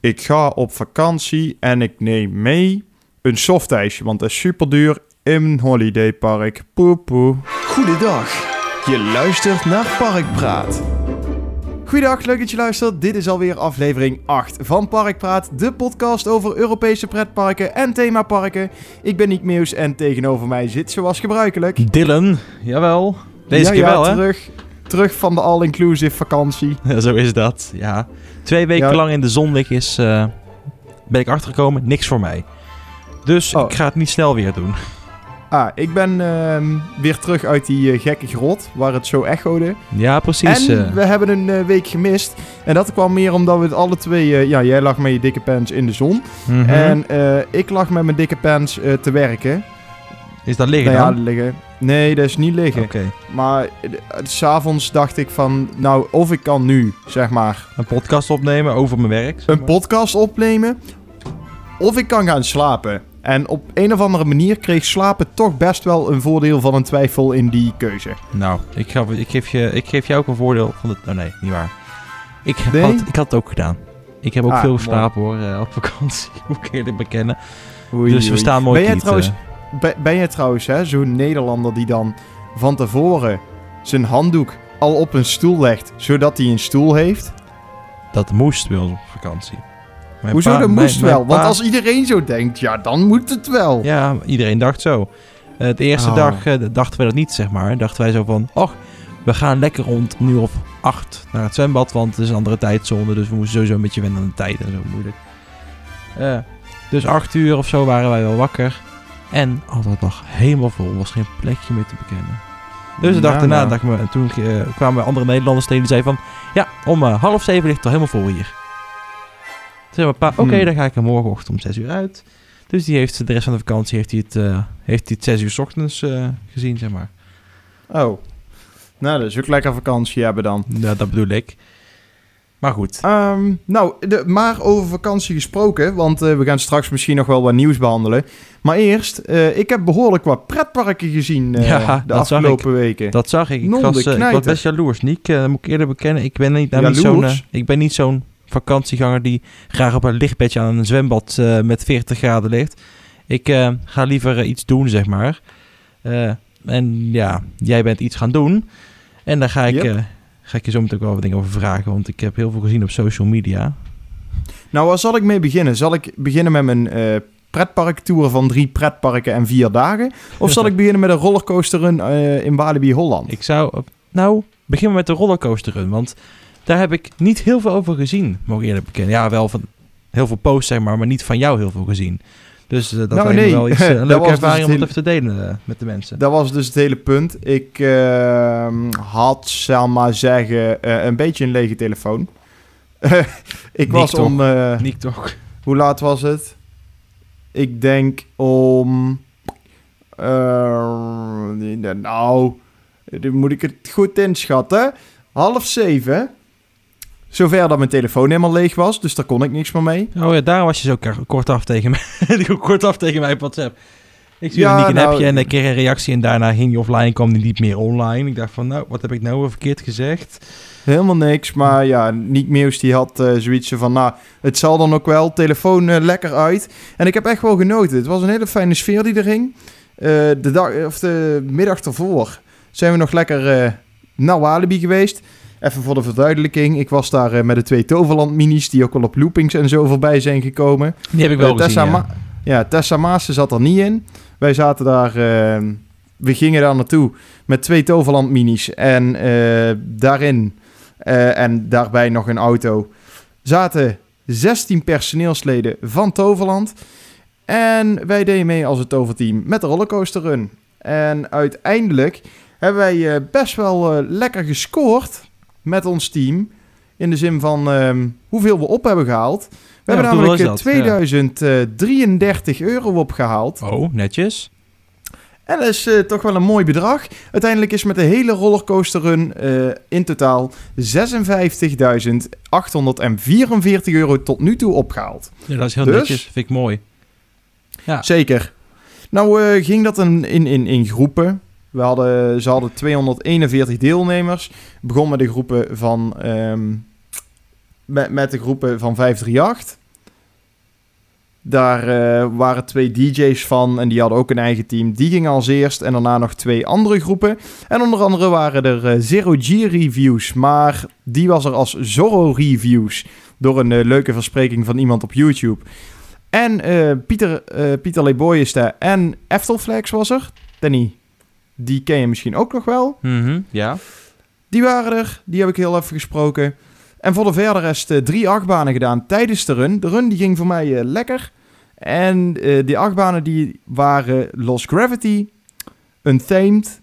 ik ga op vakantie en ik neem mee een softijsje, want dat is super duur in een holidaypark. Poe poe. Goedendag. Je luistert naar Parkpraat. Goedendag, leuk dat je luistert. Dit is alweer aflevering 8 van Parkpraat, de podcast over Europese pretparken en themaparken. Ik ben Nick Meeuws en tegenover mij zit zoals gebruikelijk... Dylan, jawel. Deze Ja, keer ja, wel, hè? terug, terug van de all-inclusive vakantie. Zo is dat, ja. Twee weken Ja. lang in de zon liggen is... eh, ben ik achtergekomen, niks voor mij. Dus Oh. ik ga het niet snel weer doen. Ah, ik ben ehm, weer terug uit die eh, gekke grot waar het zo echode. Ja, precies. en eh. we hebben een week gemist. En dat kwam meer omdat we het alle twee... ja, jij lag met je dikke pants in de zon. mhm. En ik lag met mijn dikke pants te werken. Is dat liggen nou ja, dan? liggen. Nee, dat is niet liggen. Oké. Maar eh, s s'avonds dacht ik van... Nou, of ik kan nu, zeg maar, Een podcast opnemen over mijn werk. zeg een podcast opnemen. Of ik kan gaan slapen. En op een of andere manier kreeg slapen toch best wel een voordeel van een twijfel in die keuze. Nou, ik, ga, ik, geef je, ik geef jou ook een voordeel van het... Oh nee, niet waar. Ik, Nee? had, ik had het ook gedaan. Ik heb ook Ah, veel geslapen hoor, eh, op vakantie. Moet ik eerlijk bekennen. Oei, dus we oei. staan mooi Ben jij trouwens. Ben, jij trouwens hè, zo'n Nederlander die dan van tevoren zijn handdoek al op een stoel legt, zodat hij een stoel heeft? Dat moest ons op vakantie. Mijn Hoezo, pa- dat moest mijn wel. Want pa- als iedereen zo denkt, ja, dan moet het wel. Ja, iedereen dacht zo. De eerste Oh. dag eh, dachten we dat niet, zeg maar. Dachten wij zo van, och, we gaan lekker rond uur of acht naar het zwembad, want het is een andere tijdzone, dus we moesten sowieso een beetje wennen aan de tijd en zo moeilijk. Eh, dus acht uur of zo waren wij wel wakker. En al dat lag helemaal vol, was geen plekje meer te bekennen. Dus de dag Ja, daarna nou. dacht ik me, en toen eh, kwamen andere Nederlanders tegen die zeiden van, ja, om eh, half zeven ligt het al helemaal vol hier. Toen zei mijn pa, oké, Hmm. dan ga ik er morgenochtend om zes uur uit. Dus die heeft de rest van de vakantie heeft hij het, eh, heeft hij het zes uur 's ochtends gezien, zeg maar. Oh. Nou, is ook lekker vakantie hebben dan. Ja, dat bedoel ik. Maar goed. Ehm, nou, de, maar over vakantie gesproken, want eh, we gaan straks misschien nog wel wat nieuws behandelen. Maar eerst, eh, ik heb behoorlijk wat pretparken gezien eh, Ja, de dat afgelopen weken. Dat zag ik. Ik was, ik was best jaloers. Niek, eh, moet ik eerder bekennen. Ik ben niet, nou, zo'n, ik ben niet zo'n vakantieganger die graag op een lichtbedje aan een zwembad met 40 graden ligt. Ik ga liever iets doen, zeg maar. En ja, jij bent iets gaan doen. En daar ga ik, Yep. Ga ik je zo meteen ook wel wat dingen over vragen. Want ik heb heel veel gezien op social media. Nou, waar zal ik mee beginnen? Zal ik beginnen met mijn eh pretparktour van drie pretparken en vier dagen? Of zal ik beginnen met een rollercoaster eh, in Walibi Holland? Ik zou, nou, beginnen met de rollercoaster run. Want daar heb ik niet heel veel over gezien, mogen eerlijk bekennen. Ja, wel van heel veel posts, zeg maar, maar niet van jou heel veel gezien. Dus eh, dat Nou, lijkt me nee. wel iets, eh, een leuke was dus ervaring om het even te delen eh, met de mensen. Dat was dus het hele punt. Ik ehm, had, zal maar zeggen, eh, een beetje een lege telefoon. ik was om... eh, Niet toch? Hoe laat was het? Ik denk om. eh, nou, moet ik het goed inschatten. Half zeven. Zover dat mijn telefoon helemaal leeg was, dus daar kon ik niks meer mee. Oh ja, daar was je zo k- kort af tegen mij. kort af tegen mij op WhatsApp. Ik stuurde Ja, Niek een nou, appje en ik kreeg een reactie en daarna ging hij offline, kwam hij niet meer online. Ik dacht van, nou, wat heb ik nou weer verkeerd gezegd? Helemaal niks, maar ja, Niek Meeuws die had eh, zoiets van, nou, het zal dan ook wel, telefoon eh, lekker uit. En ik heb echt wel genoten. Het was een hele fijne sfeer die er ging. Eh, de, dag, of de middag ervoor zijn we nog lekker naar Walibi geweest. Even voor de verduidelijking, ik was daar eh, met de twee Toverland minis, die ook wel op loopings en zo voorbij zijn gekomen. Die heb ik wel Eh, gezien, Tessa, ja. Ma- ja, Tessa Maassen zat er niet in. Wij zaten daar, eh, we gingen daar naartoe met twee Toverland minis. En eh, daarin, en daarbij nog een auto, zaten 16 personeelsleden van Toverland. En wij deden mee als het toverteam met de rollercoaster run. En uiteindelijk hebben wij best wel lekker gescoord met ons team. In de zin van ehm, hoeveel we op hebben gehaald. We Ja, hebben namelijk is eh, dat? Ja. 2033 euro opgehaald. Oh, netjes. En dat is eh, toch wel een mooi bedrag. Uiteindelijk is met de hele rollercoaster run eh, in totaal 56.844 euro tot nu toe opgehaald. Ja, dat is heel Dus? netjes. Vind ik mooi. Ja. Zeker. Nou eh, ging dat in, in, in, in groepen. We hadden, ze hadden 241 deelnemers. Begon met de groepen van, ehm, met, met de groepen van 538. Daar eh, waren twee DJ's van en die hadden ook een eigen team. Die gingen als eerst en daarna nog twee andere groepen. En onder andere waren er eh, Zero G reviews, maar die was er als Zorro reviews. Door een eh, leuke verspreking van iemand op YouTube. En Pieter, Pieter Leeboy is daar. En Eftelflex was er. Danny, die ken je misschien ook nog wel. Mhm, ja. Die waren er, die heb ik heel even gesproken. En voor de verder rest eh, drie achtbanen gedaan tijdens de run. De run die ging voor mij eh, lekker. En eh, die achtbanen die waren Lost Gravity, Untamed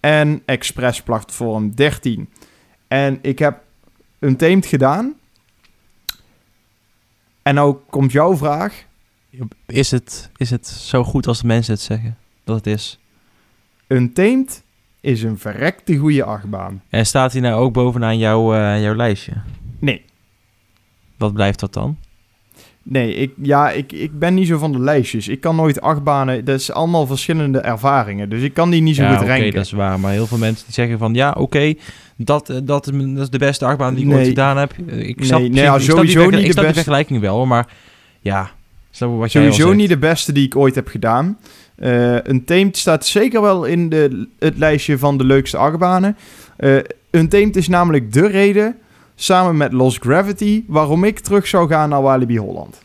en Express Platform 13. En ik heb Untamed gedaan. En nou komt jouw vraag. Is het, is het zo goed als de mensen het zeggen dat het is? Untamed is een verrekte goede achtbaan. En staat hij nou ook bovenaan jouw, eh, jouw lijstje? Nee, Wat blijft dat dan? Nee, ik, ja, ik, ik ben niet zo van de lijstjes. Ik kan nooit achtbanen. Dat is allemaal verschillende ervaringen. Dus ik kan die niet zo ja, goed oké, ranken. dat is waar. Maar heel veel mensen die zeggen van... Ja, oké, dat, eh, dat, dat is de beste achtbaan die ik Nee. ooit gedaan heb. Eh, Ik Nee, snap, nee, ik ja, snap die sowieso niet ik de beste. vergelijking wel, maar... Ja, Sowieso niet de beste die ik ooit heb gedaan. Eh een Tamed staat zeker wel in de, het lijstje van de leukste achtbanen. Eh een Tamed is namelijk de reden, samen met Lost Gravity, waarom ik terug zou gaan naar Walibi Holland.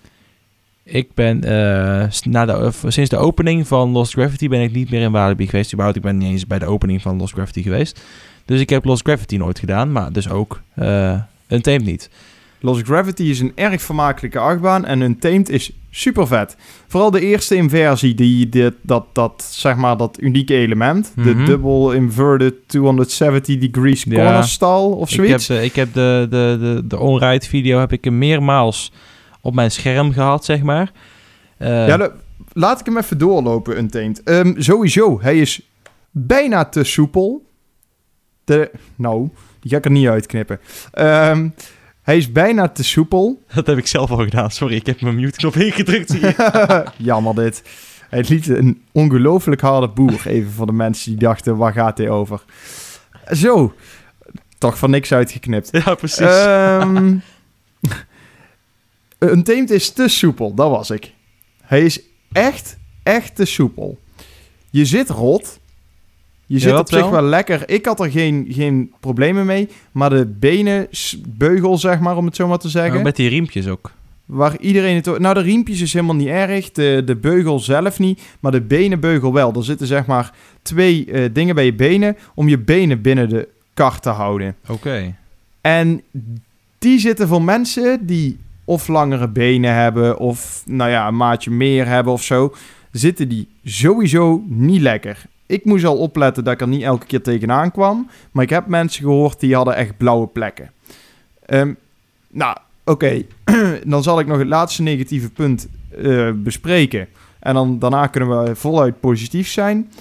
Ik ben eh, na de, sinds de opening van Lost Gravity ben ik niet meer in Walibi geweest. Überhaupt, ik ben niet eens bij de opening van Lost Gravity geweest. Dus ik heb Lost Gravity nooit gedaan, maar dus ook eh een tape niet. Lost Gravity is een erg vermakelijke achtbaan en Untamed is super vet. Vooral de eerste inversie, die, dit, dat, dat, zeg maar, dat unieke element. De Mhm. double inverted 270 degrees Ja. corner stall of Ik heb, zoiets. de, ik heb de, de, de, de on-ride video heb ik meermaals op mijn scherm gehad, zeg maar. Eh, ja, de- laat ik hem even doorlopen, Untamed. Ehm, sowieso, hij is bijna te soepel. De, nou, die ga ik er niet uitknippen. Ehm, hij is bijna te soepel. Dat heb ik zelf al gedaan. Sorry, ik heb mijn mute-knop ingedrukt. je. Jammer dit. Hij liet een ongelooflijk harde boer. Even voor de mensen die dachten, waar gaat hij over? Zo. Toch van niks uitgeknipt. ja, precies. Ehm een teemt is te soepel, dat was ik. Hij is echt, echt te soepel. Je zit rot. Je zit op zich wel? lekker. Ik had er geen, geen problemen mee. Maar de benen, s- beugel zeg maar, om het zo maar te zeggen. Met die riempjes ook. Waar iedereen het... Nou, de riempjes is helemaal niet erg. De, de beugel zelf niet. Maar de benenbeugel wel. Er zitten zeg maar twee eh, dingen bij je benen... om je benen binnen de kar te houden. Oké. En die zitten voor mensen die of langere benen hebben... of nou ja, een maatje meer hebben of zo... zitten die sowieso niet lekker. Ik moest al opletten dat ik er niet elke keer tegenaan kwam. Maar ik heb mensen gehoord die hadden echt blauwe plekken. Ehm, nou, oké. dan zal ik nog het laatste negatieve punt eh, bespreken. En dan, daarna kunnen we voluit positief zijn.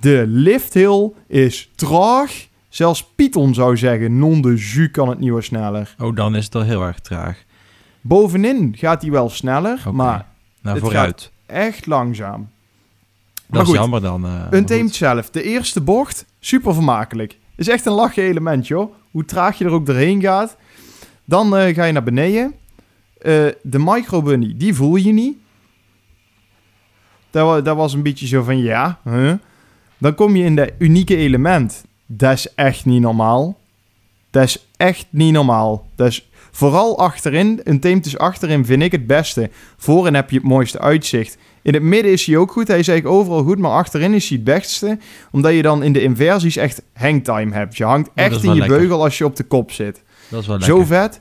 De lifthill is traag. Zelfs Python zou zeggen, non de jus kan het niet wat sneller. Oh, dan is het al heel erg traag. Bovenin gaat hij wel sneller, maar Nou, Het vooruit. echt langzaam. Dat is goed. jammer dan. eh, maar Untamed zelf, de eerste bocht, super vermakelijk. Is echt een lachen element, joh. Hoe traag je er ook doorheen gaat. Dan eh, ga je naar beneden. Eh, de microbunny, die voel je niet. Dat, dat was een beetje zo van, ja, huh? Dan kom je in de unieke element. Dat is echt niet normaal. Dat is echt niet normaal. Dat is vooral achterin, een teemt is achterin, vind ik het beste. Voorin heb je het mooiste uitzicht. In het midden is hij ook goed. Hij is eigenlijk overal goed, maar achterin is hij het beste. Omdat je dan in de inversies echt hangtime hebt. Je hangt echt in je lekker. beugel als je op de kop zit. Dat is wel lekker. Zo vet.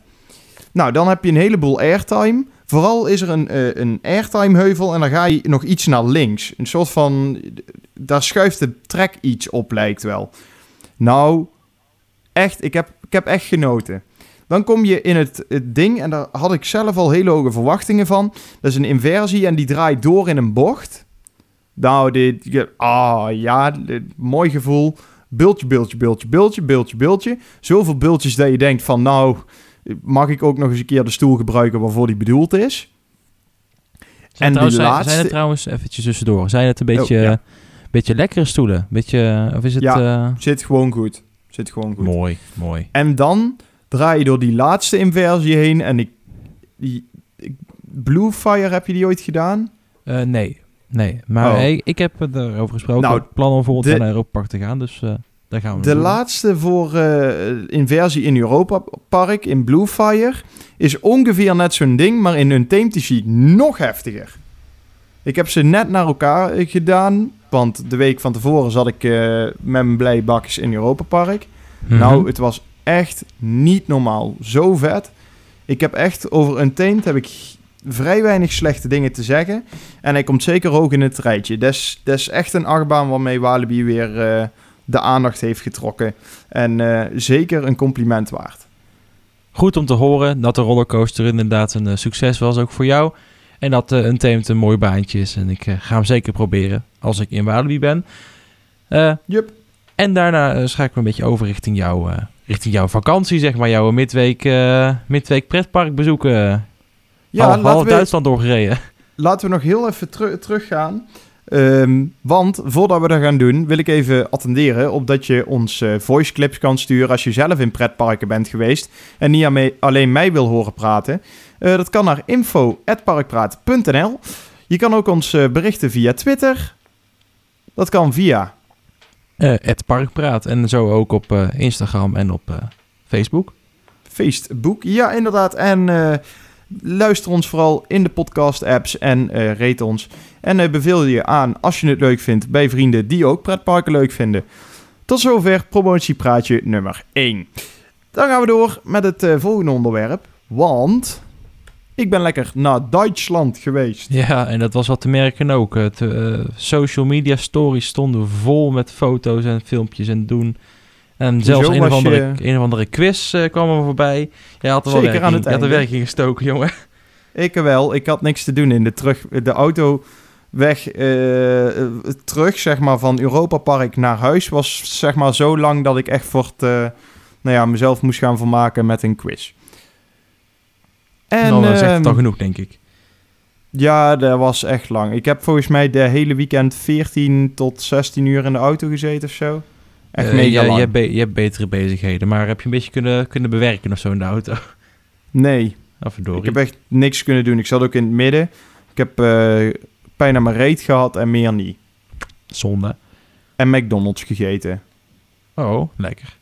Nou, dan heb je een heleboel airtime. Vooral is er een, eh, een airtime heuvel en dan ga je nog iets naar links. Een soort van... Daar schuift de trek iets op, lijkt wel. Nou, echt, ik heb, ik heb echt genoten. Dan kom je in het, het ding en daar had ik zelf al hele hoge verwachtingen van. Dat is een inversie en die draait door in een bocht. Nou, dit... Ah, ja, dit- mooi gevoel. Bultje, bultje, bultje, bultje, bultje, bultje. Zoveel bultjes dat je denkt van, nou, mag ik ook nog eens een keer de stoel gebruiken waarvoor die bedoeld is? Zijn, En trouwens, die laatste- zijn het trouwens, eventjes tussendoor, zijn het een beetje, Oh, ja. beetje lekkere stoelen? Beetje, of is het... Ja. eh, Zit gewoon goed. Zit gewoon goed. mooi, mooi. En dan draai je door die laatste inversie heen en ik, die, ik Blue Fire, heb je die ooit gedaan? Eh, nee, nee. Maar Oh. hey, ik heb het erover gesproken. Nou, heb plan om volgend de- naar Europa Park te gaan. Dus eh, daar gaan we De laatste voor eh inversie in Europa Park, in Blue Fire, is ongeveer net zo'n ding, maar in is hij nog heftiger. Ik heb ze net naar elkaar gedaan, want de week van tevoren zat ik eh, met mijn blij bakjes in Europa Park. Mhm. Nou, het was echt niet normaal. Zo vet. Ik heb echt over Untamed heb ik vrij weinig slechte dingen te zeggen. En hij komt zeker hoog in het rijtje. Dat is, dat is echt een achtbaan waarmee Walibi weer eh, de aandacht heeft getrokken. En eh, zeker een compliment waard. Goed om te horen dat de rollercoaster inderdaad een eh, succes was, ook voor jou. En dat uh, Untamed een mooi baantje is. En ik ga hem zeker proberen als ik in Walibi ben. Jup. En daarna schakelen we een beetje over richting, jou, richting jouw vakantie, zeg maar. Jouw midweek, eh, midweek pretpark bezoeken. Ja, half, half laten we, Duitsland doorgereden. laten we nog heel even teru- teruggaan. Ehm, want voordat we dat gaan doen, wil ik even attenderen op dat je ons eh, voice clips kan sturen als je zelf in pretparken bent geweest en niet alleen mij wil horen praten. Uh, dat kan naar info.parkpraat.nl. Je kan ook ons uh, berichten via Twitter. Dat kan via... Uh, het Parkpraat en zo ook op uh, Instagram en op uh, Facebook. Facebook, ja inderdaad. En luister ons vooral in de podcast-apps en uh, rate ons. En beveel je aan als je het leuk vindt bij vrienden die ook pretparken leuk vinden. Tot zover promotiepraatje nummer 1. Dan gaan we door met het volgende onderwerp. Want ik ben lekker naar Duitsland geweest. Ja, en dat was wat te merken ook. Het, uh, social media stories stonden vol met foto's en filmpjes en doen. En zelfs een of, andere, je... een of andere quiz uh, kwam er voorbij. Je had er wel Zeker aan het je had er werking gestoken, jongen. Ik wel. Ik had niks te doen in de, terug, de auto weg uh, terug, zeg maar, van Europa Park naar huis was zeg maar zo lang dat ik echt voor het, uh, nou ja, mezelf moest gaan vermaken met een quiz. En, nou, dat zegt het al genoeg, denk ik. Ja, dat was echt lang. Ik heb volgens mij de hele weekend 14 tot 16 uur in de auto gezeten of zo. Echt uh, mega ja, lang. Je hebt, be je hebt betere bezigheden, maar heb je een beetje kunnen, kunnen bewerken of zo in de auto? Nee. Of door. Ik heb echt niks kunnen doen. Ik zat ook in het midden. Ik heb uh, pijn aan mijn reet gehad en meer niet. Zonde. En McDonald's gegeten. Oh, lekker.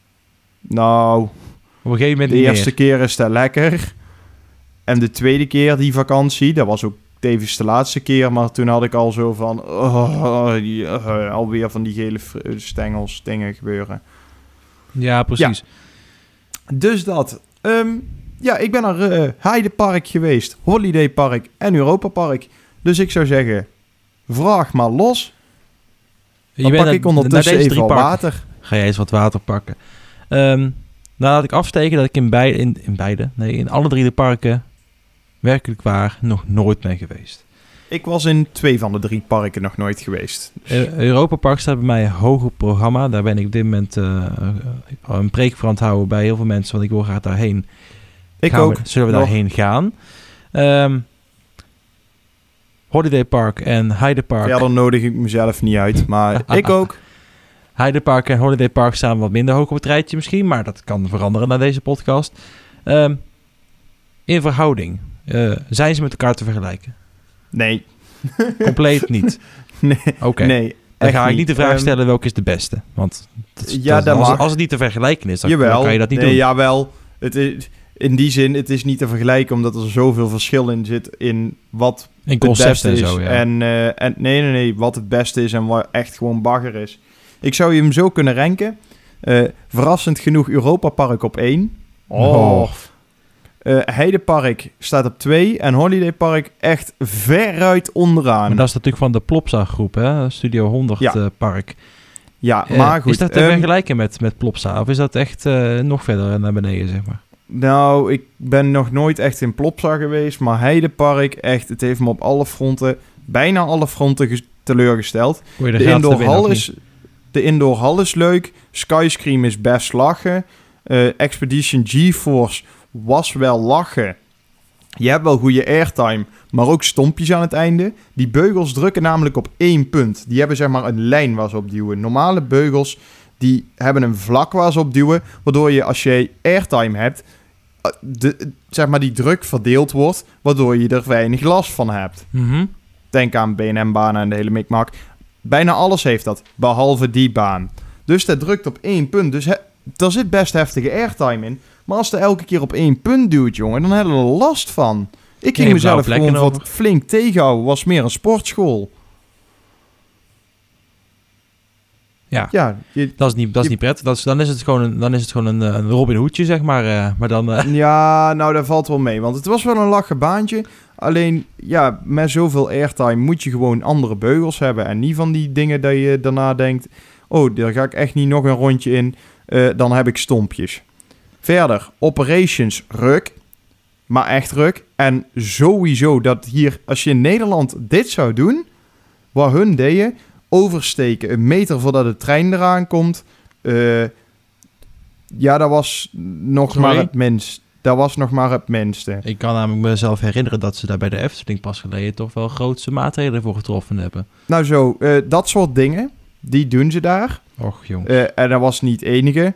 Nou, op een gegeven moment de eerste meer. keer is dat lekker. En de tweede keer die vakantie, dat was ook tevens de laatste keer, maar toen had ik al zo van, oh, die, uh, alweer van die gele stengels dingen gebeuren. Ja, precies. Ja. Dus dat. Um, ja, ik ben naar uh, Heidepark geweest, Holiday Park en Europa Park. Dus ik zou zeggen, vraag maar los. Dan je pak bent ik ondertussen even al water. Ga jij eens wat water pakken. Um, nou laat ik afsteken dat ik in, beide, in, in beide, nee, in alle drie de parken werkelijk waar nog nooit ben geweest. Ik was in twee van de drie parken nog nooit geweest. Uh, Europa Park staat bij mij hoog op programma. Daar ben ik op dit moment uh, een preek voor aan het houden bij heel veel mensen, want ik wil graag daarheen. Ik gaan ook. We, zullen we nog. daarheen gaan? Um, Holiday Park en Heide Park. Ja, dan nodig ik mezelf niet uit, maar ik ook. Heide Park en Holiday Park staan wat minder hoog op het rijtje misschien, maar dat kan veranderen na deze podcast. Um, in verhouding, uh, zijn ze met elkaar te vergelijken? Nee. Compleet niet? Nee. Oké. Okay. Nee. Dan ga ik niet de vraag um, stellen welke is de beste. Want dat, ja, dat, als, als, het niet te vergelijken is, dan, Jawel. dan kan je dat niet nee, doen. Jawel. Het is, in die zin, het is niet te vergelijken omdat er zoveel verschil in zit in wat in het beste en is. Zo, ja. en, uh, en nee, nee, nee, wat het beste is en wat echt gewoon bagger is. Ik zou je hem zo kunnen ranken. Uh, verrassend genoeg Europa Park op 1. Oh. Uh, Heidepark staat op 2 en Holiday Park echt veruit onderaan. Maar dat is natuurlijk van de Plopsa groep, hè? Studio 100 ja. uh, Park. Ja, maar goed. Is dat te um, vergelijken met, met Plopsa of is dat echt nog verder naar beneden, zeg maar? Nou, ik ben nog nooit echt in Plopsa geweest, maar Heidepark, echt, het heeft me op alle fronten, bijna alle fronten teleurgesteld. De, de indoor hal is, de indoor hal is leuk, Skyscream is best lachen, Expedition GeForce was wel lachen. Je hebt wel goede airtime, maar ook stompjes aan het einde. Die beugels drukken namelijk op één punt. Die hebben zeg maar een lijn waar ze op duwen. Normale beugels die hebben een vlak waar ze op duwen, waardoor je als je airtime hebt eh, de, zeg maar die druk verdeeld wordt, waardoor je er weinig last van hebt. Mhm. Denk aan BNM-banen en de hele mikmak. Bijna alles heeft dat, behalve die baan. Dus dat drukt op één punt. Dus daar zit best heftige airtime in. Maar als er elke keer op één punt duwt, jongen, dan hebben we er last van. Ik ging mezelf gewoon wat flink tegenhouden. Was meer een sportschool. Ja. Ja, je, Dat is niet, dat is Je- niet prettig. Dat is, dan is het gewoon een, dan is het gewoon een, eh, een Robin Hoodje, zeg maar. eh, maar dan... eh, Ja, nou, dat valt wel mee. Want het was wel een lachen baantje. Alleen, ja, met zoveel airtime moet je gewoon andere beugels hebben. En niet van die dingen dat je daarna denkt... Oh, daar ga ik echt niet nog een rondje in. Dan heb ik stompjes. Verder, operations ruk. Maar echt ruk. En sowieso dat hier, als je in Nederland dit zou doen... Wat hun deden... Oversteken, een meter voordat de trein eraan komt... eh, ja, dat was nog Sorry? maar het minst. Dat was nog maar het minste. ik kan namelijk mezelf herinneren dat ze daar bij de Efteling pas geleden toch wel grootste maatregelen voor getroffen hebben. Nou zo, eh, dat soort dingen, die doen ze daar. Och, jong. Eh, en dat was niet het enige.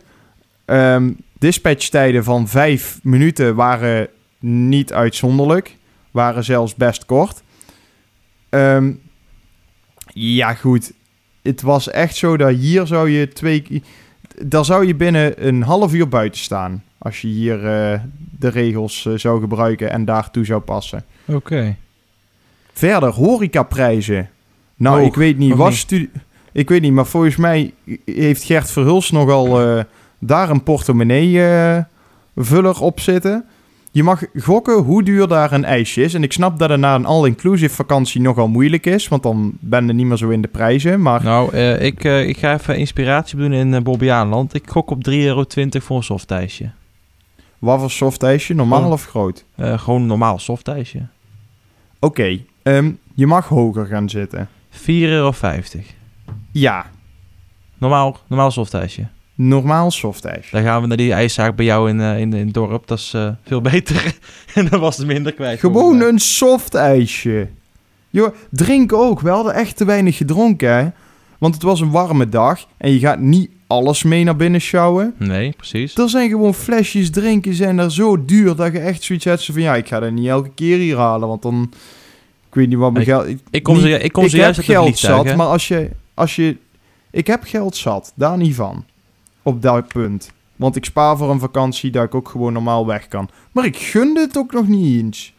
Ehm dispatchtijden van vijf minuten waren niet uitzonderlijk. Waren zelfs best kort. Ehm, ja, goed. Het was echt zo dat hier zou je twee... Daar zou je binnen een half uur buiten staan. Als je hier eh, de regels eh, zou gebruiken en daartoe zou passen. Oké. Verder, horecaprijzen. Nou, Hoog, ik weet niet, stu- Ik weet niet, maar volgens mij heeft Gert Verhulst nogal eh, daar een portemonnee-vuller op zitten. Je mag gokken hoe duur daar een ijsje is. En ik snap dat het na een all-inclusive vakantie nogal moeilijk is. Want dan ben je niet meer zo in de prijzen. Maar Nou, eh, ik, eh, ik ga even inspiratie doen in uh, Bobbejaanland. Ik gok op 3,20 euro voor een softijsje. wat voor soft ijsje? Normaal Oh. of groot? Eh gewoon normaal softijsje. Oké, ehm, je mag hoger gaan zitten. 4,50 euro. Ja, Normaal, normaal softijsje. Normaal soft ijsje. Dan gaan we naar die ijszaak bij jou in, eh, in, in het dorp. Dat is eh, veel beter. en dan was het minder kwijt. Gewoon een soft ijsje. Joh, drink ook. We hadden echt te weinig gedronken, hè. Want het was een warme dag en je gaat niet alles mee naar binnen sjouwen. Nee, precies. Er zijn gewoon flesjes drinken zijn er zo duur dat je echt zoiets hebt van... Ja, ik ga dat niet elke keer hier halen, want dan... Ik weet niet wat mijn Ik- geld... Ik kom, niet- ze, ik kom ik heb geld zat, hè. maar als je, als je... Ik heb geld zat, daar niet van. Op dat punt. Want ik spaar voor een vakantie dat ik ook gewoon normaal weg kan. Maar ik gunde het ook nog niet eens.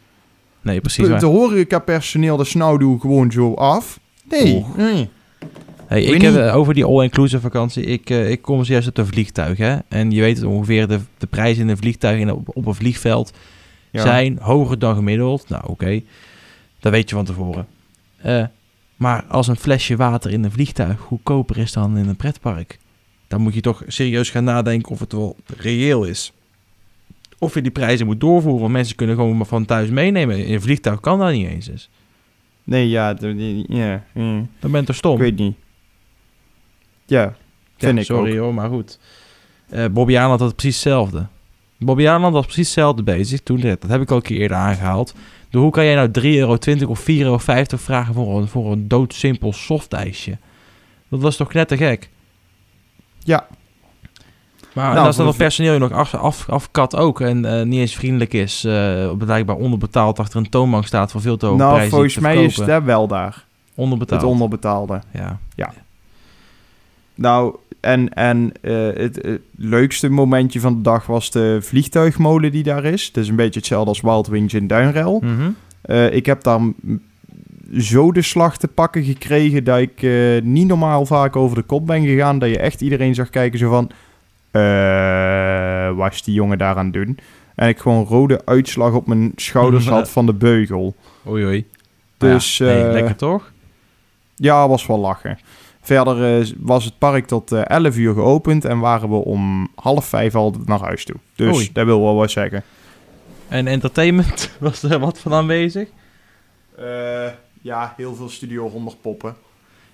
Nee, precies De horecapersoneel de snauwdoe gewoon zo af. Nee. Nee. Hey, ik heb niet. eh, over die all-inclusive vakantie. Ik, eh, ik kom juist uit een vliegtuig, hè. En je weet het ongeveer, de, de prijzen in een vliegtuig in, op, op een vliegveld Ja. zijn hoger dan gemiddeld. Nou, oké. Dat weet je van tevoren. Eh, maar als een flesje water in een vliegtuig goedkoper is dan in een pretpark... dan moet je toch serieus gaan nadenken of het wel reëel is. Of je die prijzen moet doorvoeren. Want mensen kunnen gewoon maar van thuis meenemen. In een vliegtuig kan dat niet eens. Dus. Nee, ja. ja. Dan ben je toch stom. Ik weet niet. Ja, vind Ja, ik sorry ook. hoor, maar goed. Eh Bobby Aanland had precies hetzelfde. Bobby Aanland was precies hetzelfde bezig toen. Dat heb ik al een keer eerder aangehaald. Dus hoe kan jij nou 3,20 euro of 4,50 euro vragen voor een, voor een doodsimpel softijsje? Dat was toch net te gek? Ja. Maar Nou, en als het personeel je nog af, af, afkat ook en eh, niet eens vriendelijk is, eh blijkbaar onderbetaald achter een toonbank staat voor veel te hoge Nou, prijzen volgens te mij is dat wel daar. onderbetaald. Het onderbetaalde. ja. Nou, en, en eh, het, het leukste momentje van de dag was de vliegtuigmolen die daar is. Het is een beetje hetzelfde als Wild Wings in Duinrel. Mhm. Ik heb daar zo de slag te pakken gekregen dat ik eh, niet normaal vaak over de kop ben gegaan. Dat je echt iedereen zag kijken zo van... eh wat is die jongen daar aan het doen? En ik gewoon rode uitslag op mijn schouders had van de beugel. Oei oei. Maar Dus ja, eh, lekker toch? ja, was wel lachen. Verder was het park tot eh 11 uur geopend en waren we om half vijf al naar huis toe. Dus Oei. dat wil wel wat zeggen. En entertainment, was er wat van aanwezig? Ja, heel veel Studio 100 poppen.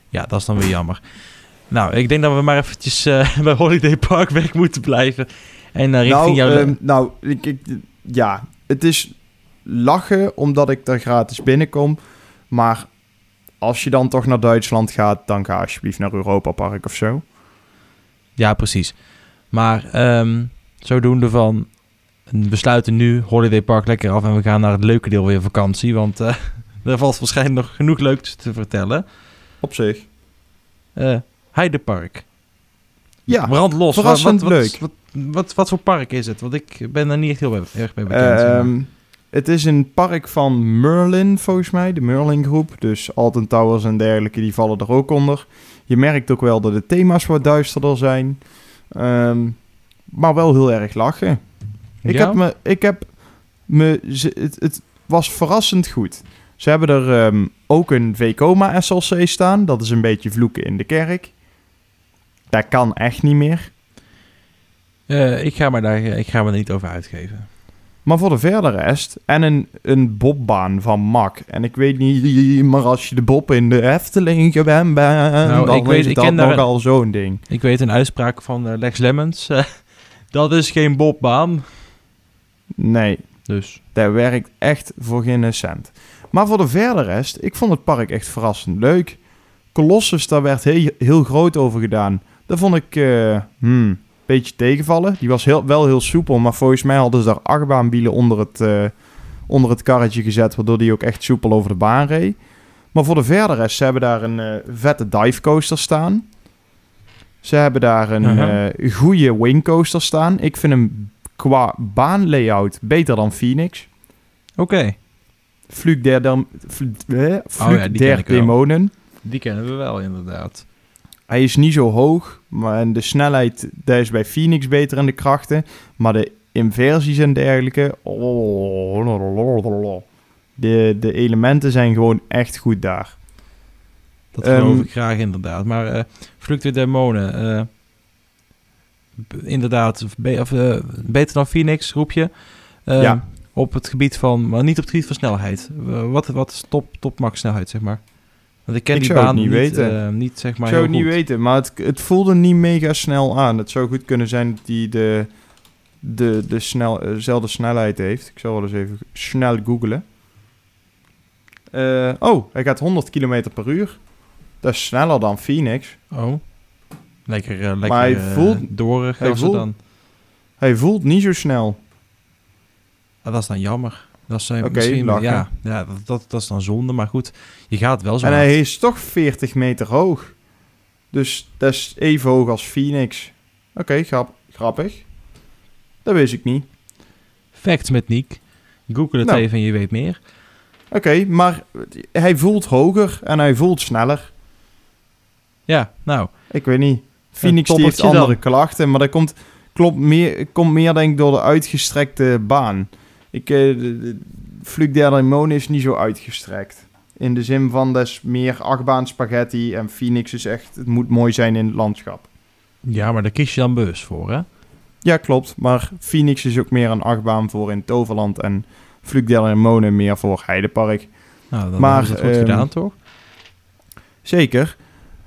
Ja, dat is dan weer jammer. Nou, ik denk dat we maar eventjes eh, bij Holiday Park weg moeten blijven. En eh, richting nou, jouw... ehm, nou ik, ik, ja, het is lachen omdat ik daar gratis binnenkom. Maar als je dan toch naar Duitsland gaat, dan ga alsjeblieft naar Europa Park of zo. Ja, precies. Maar ehm, zodoende van... we sluiten nu Holiday Park lekker af en we gaan naar het leuke deel weer vakantie. Want eh er valt waarschijnlijk nog genoeg leuks te vertellen. Op zich. Eh Heidepark. Ja, Brand los. verrassend wat, wat, leuk. Wat, wat, wat, voor park is het? Want ik ben er niet echt heel erg mee bekend. Ehm, het is een park van Merlin, volgens mij. De Merlin groep. Dus Alton Towers en dergelijke, die vallen er ook onder. Je merkt ook wel dat de thema's wat duisterder zijn. Ehm, maar wel heel erg lachen. Ik Ja? heb me... Ik heb me het was verrassend goed. Ze hebben er ehm, ook een VCOMA SLC staan. Dat is een beetje vloeken in de kerk. Dat kan echt niet meer. Eh, ik, ga maar daar, ik ga me er niet over uitgeven. Maar voor de verdere rest, en een, een bobbaan van Mak. En ik weet niet, maar als je de bob in de Efteling gewend bent, Nou, dan ik weet- is ik dat nogal zo'n ding. Ik weet een uitspraak van eh, Lex Lemmens. dat is geen bobbaan. Nee, Dus dat werkt echt voor geen cent. Maar voor de verdere rest, ik vond het park echt verrassend leuk. Colossus, daar werd heel, heel groot over gedaan. Dat vond ik eh hmm, een beetje tegenvallen. Die was heel, wel heel soepel, maar volgens mij hadden ze daar achtbaanbielen onder het, eh, onder het karretje gezet, waardoor die ook echt soepel over de baan reed. Maar voor de verdere rest, ze hebben daar een eh, vette divecoaster staan. Ze hebben daar een eh goede wingcoaster staan. Ik vind hem qua baanlayout beter dan Phoenix. oké, Flug der, eh, Flug Oh ja, die der. Demonen. die kennen we wel inderdaad. Hij is niet zo hoog, maar en de snelheid daar is bij Phoenix beter in de krachten. Maar de inversies en dergelijke, oh, de, de elementen zijn gewoon echt goed daar. Dat geloof Ehm, ik graag inderdaad. Maar eh Fluk de Demonen, eh, inderdaad, be- of, eh, beter dan Phoenix, roep je. Eh, Ja. Op het gebied van, maar niet op het gebied van snelheid. Eh, wat, wat is top, top max snelheid, zeg maar? Want ik ken Ik die zou het baan niet weten. eh, niet zeg maar ik zou het niet weten, maar het, het voelde niet mega snel aan. Het zou goed kunnen zijn dat hij de, de, de snel, eh, dezelfde snelheid heeft. Ik zal wel eens even snel googlen. Eh, oh, hij gaat 100 km per uur. Dat is sneller dan Phoenix. Oh, lekker, eh, lekker Maar hij eh, voelt- door hij voelt- dan. Hij voelt niet zo snel. Ah, dat is dan jammer. Dat Oké, misschien, lachen. ja, ja dat, dat, dat is dan zonde, maar goed, je gaat wel zo En hard. hij is toch 40 meter hoog. Dus dat is even hoog als Phoenix. Oké, grap, grappig. Dat wist ik niet. Facts met Niek. Google het Nou. even en je weet meer. Oké, maar hij voelt hoger en hij voelt sneller. Ja, nou, Ik weet niet. Phoenix die heeft toppertje dan. andere klachten, maar dat komt, klopt meer, komt meer denk ik door de uitgestrekte baan. Ik, eh, de, de der is niet zo uitgestrekt. In de zin van, is meer achtbaan spaghetti en Phoenix is echt, het moet mooi zijn in het landschap. ja, maar daar kies je dan bewust voor, hè? Ja, klopt. Maar Phoenix is ook meer een achtbaan voor in Toverland en Flug der Demonen meer voor Heidepark. Nou, dan Maar, hebben ze het goed ehm, gedaan, toch? Zeker.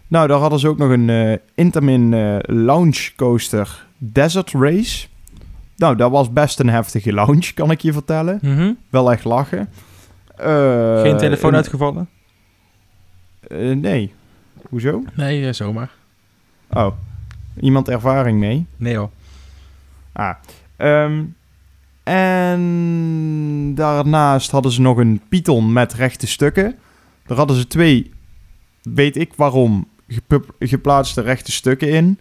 Nou, daar hadden ze ook nog een eh, Intamin eh Lounge Coaster Desert Race. Nou, dat was best een heftige lounge, kan ik je vertellen. Mhm. Wel echt lachen. Eh, Geen telefoon uitgevallen? eh, nee. Hoezo? Nee, eh, zomaar. Oh. Iemand ervaring mee? Nee joh. Ah. Ehm, en daarnaast hadden ze nog een Python met rechte stukken. Daar hadden ze twee, weet ik waarom, geplaatste rechte stukken in.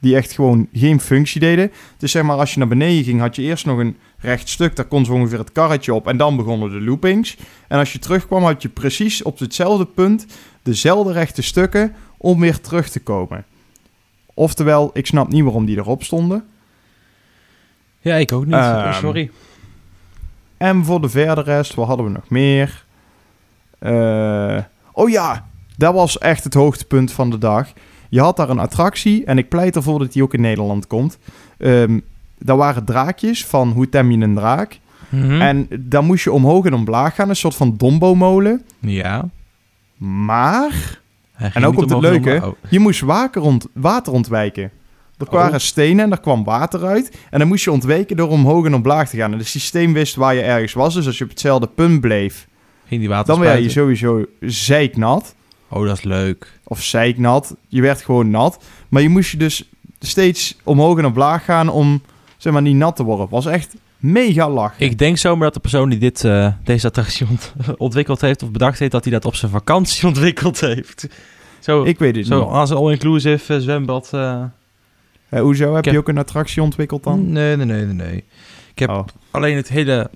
Die echt gewoon geen functie deden. Dus zeg maar, als je naar beneden ging, had je eerst nog een recht stuk. Daar kon zo ongeveer het karretje op. En dan begonnen de loopings. En als je terugkwam, had je precies op hetzelfde punt dezelfde rechte stukken om weer terug te komen. Oftewel, ik snap niet waarom die erop stonden. Ja, ik ook niet. Ehm, Sorry. En voor de verder rest, wat hadden we nog meer? Eh, oh ja, dat was echt het hoogtepunt van de dag. Je had daar een attractie en ik pleit ervoor dat die ook in Nederland komt. Ehm daar waren draakjes van hoe tem je een draak. Mhm. En dan moest je omhoog en omlaag gaan, een soort van Dombo-molen. Ja. Maar En ook op het leuke. Oh. je moest waker ont- water ontwijken. Er Oh. waren stenen en er kwam water uit. En dan moest je ontweken door omhoog en omlaag te gaan. En het systeem wist waar je ergens was. Dus als je op hetzelfde punt bleef, Ging die water dan werd je sowieso zeiknat. Oh, dat is leuk. Of zeiknat. Je werd gewoon nat. Maar je moest je dus steeds omhoog en omlaag gaan om zeg maar niet nat te worden. Was echt mega lachen. Ik denk zomaar dat de persoon die dit, eh, deze attractie ont- ontwikkeld heeft of bedacht heeft, dat hij dat op zijn vakantie ontwikkeld heeft. Zo, Ik weet het zo niet. als een all-inclusive eh, zwembad. eh, hoezo? Heb je ook een attractie ontwikkeld dan? Nee, nee, nee, nee, nee. Ik heb Oh. alleen het hele,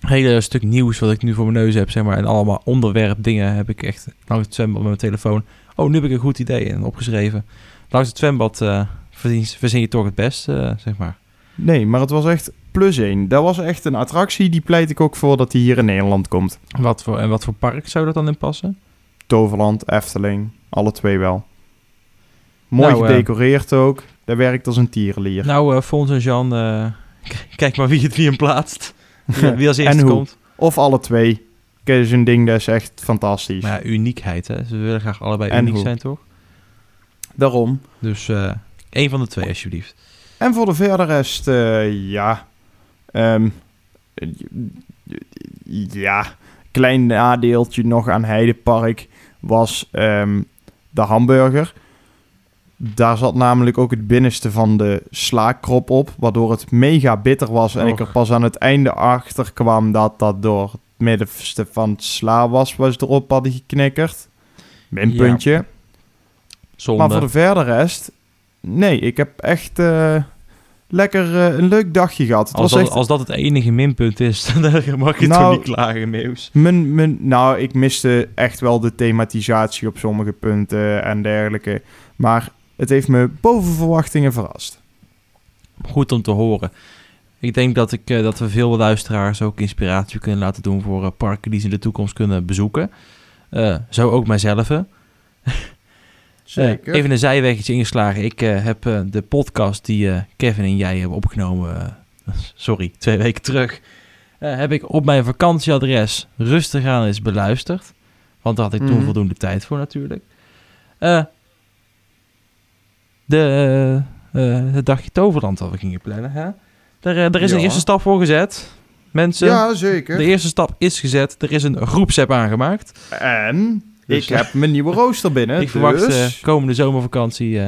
hele stuk nieuws wat ik nu voor mijn neus heb, zeg maar, en allemaal onderwerp dingen heb ik echt langs het zwembad met mijn telefoon. Oh, nu heb ik een goed idee en opgeschreven. Langs het zwembad eh verzin, je toch het best, eh, zeg maar. Nee, maar het was echt plus één. Dat was echt een attractie. Die pleit ik ook voor dat die hier in Nederland komt. Wat voor, en wat voor park zou dat dan in passen? Toverland, Efteling, alle twee wel. Mooi Nou, eh, gedecoreerd ook. Daar werkt als een tierenlier. Nou, Fons en Jean, kijk maar wie het wie hem plaatst. Wie, wie als eerste komt. Of alle twee. Kijk, een ding dat is echt fantastisch. Maar ja, uniekheid, hè. Ze willen graag allebei En uniek hoe? zijn, toch? Daarom. Dus eh één van de twee, alsjeblieft. En voor de verder rest, eh, ja. Ehm, ja, klein nadeeltje nog aan Heidepark was ehm, de hamburger. Daar zat namelijk ook het binnenste van de slaakkrop op, waardoor het mega bitter was. En ik er pas aan het einde achter kwam dat dat door het middenste van het sla was, ze erop hadden geknikkerd. Minpuntje. Zonde. Maar voor de verder rest, nee, ik heb echt eh, lekker eh, een leuk dagje gehad. Het Als was dat, echt als dat het enige minpunt is, dan mag je Nou, toch niet klagen, Meeuws. mijn, mijn, nou, ik miste echt wel de thematisatie op sommige punten en dergelijke. Maar het heeft me boven verwachtingen verrast. Goed om te horen. Ik denk dat, ik, eh, dat we veel luisteraars ook inspiratie kunnen laten doen voor eh, parken die ze in de toekomst kunnen bezoeken. Eh, zo ook mijzelf. Eh, even een zijweggetje ingeslagen. Ik heb de podcast die Kevin en jij hebben opgenomen, sorry, twee weken terug, heb ik op mijn vakantieadres rustig aan eens beluisterd. Want daar had ik toen Mhm. voldoende tijd voor natuurlijk. De, eh, eh, het dagje Toverland dat we gingen plannen. Hè? Daar, eh, daar is een eerste stap voor gezet. Mensen, ja, zeker. de eerste stap is gezet. Er is een groepsapp aangemaakt. En Dus, ik heb mijn nieuwe rooster binnen. ik verwacht dus- eh, komende zomervakantie...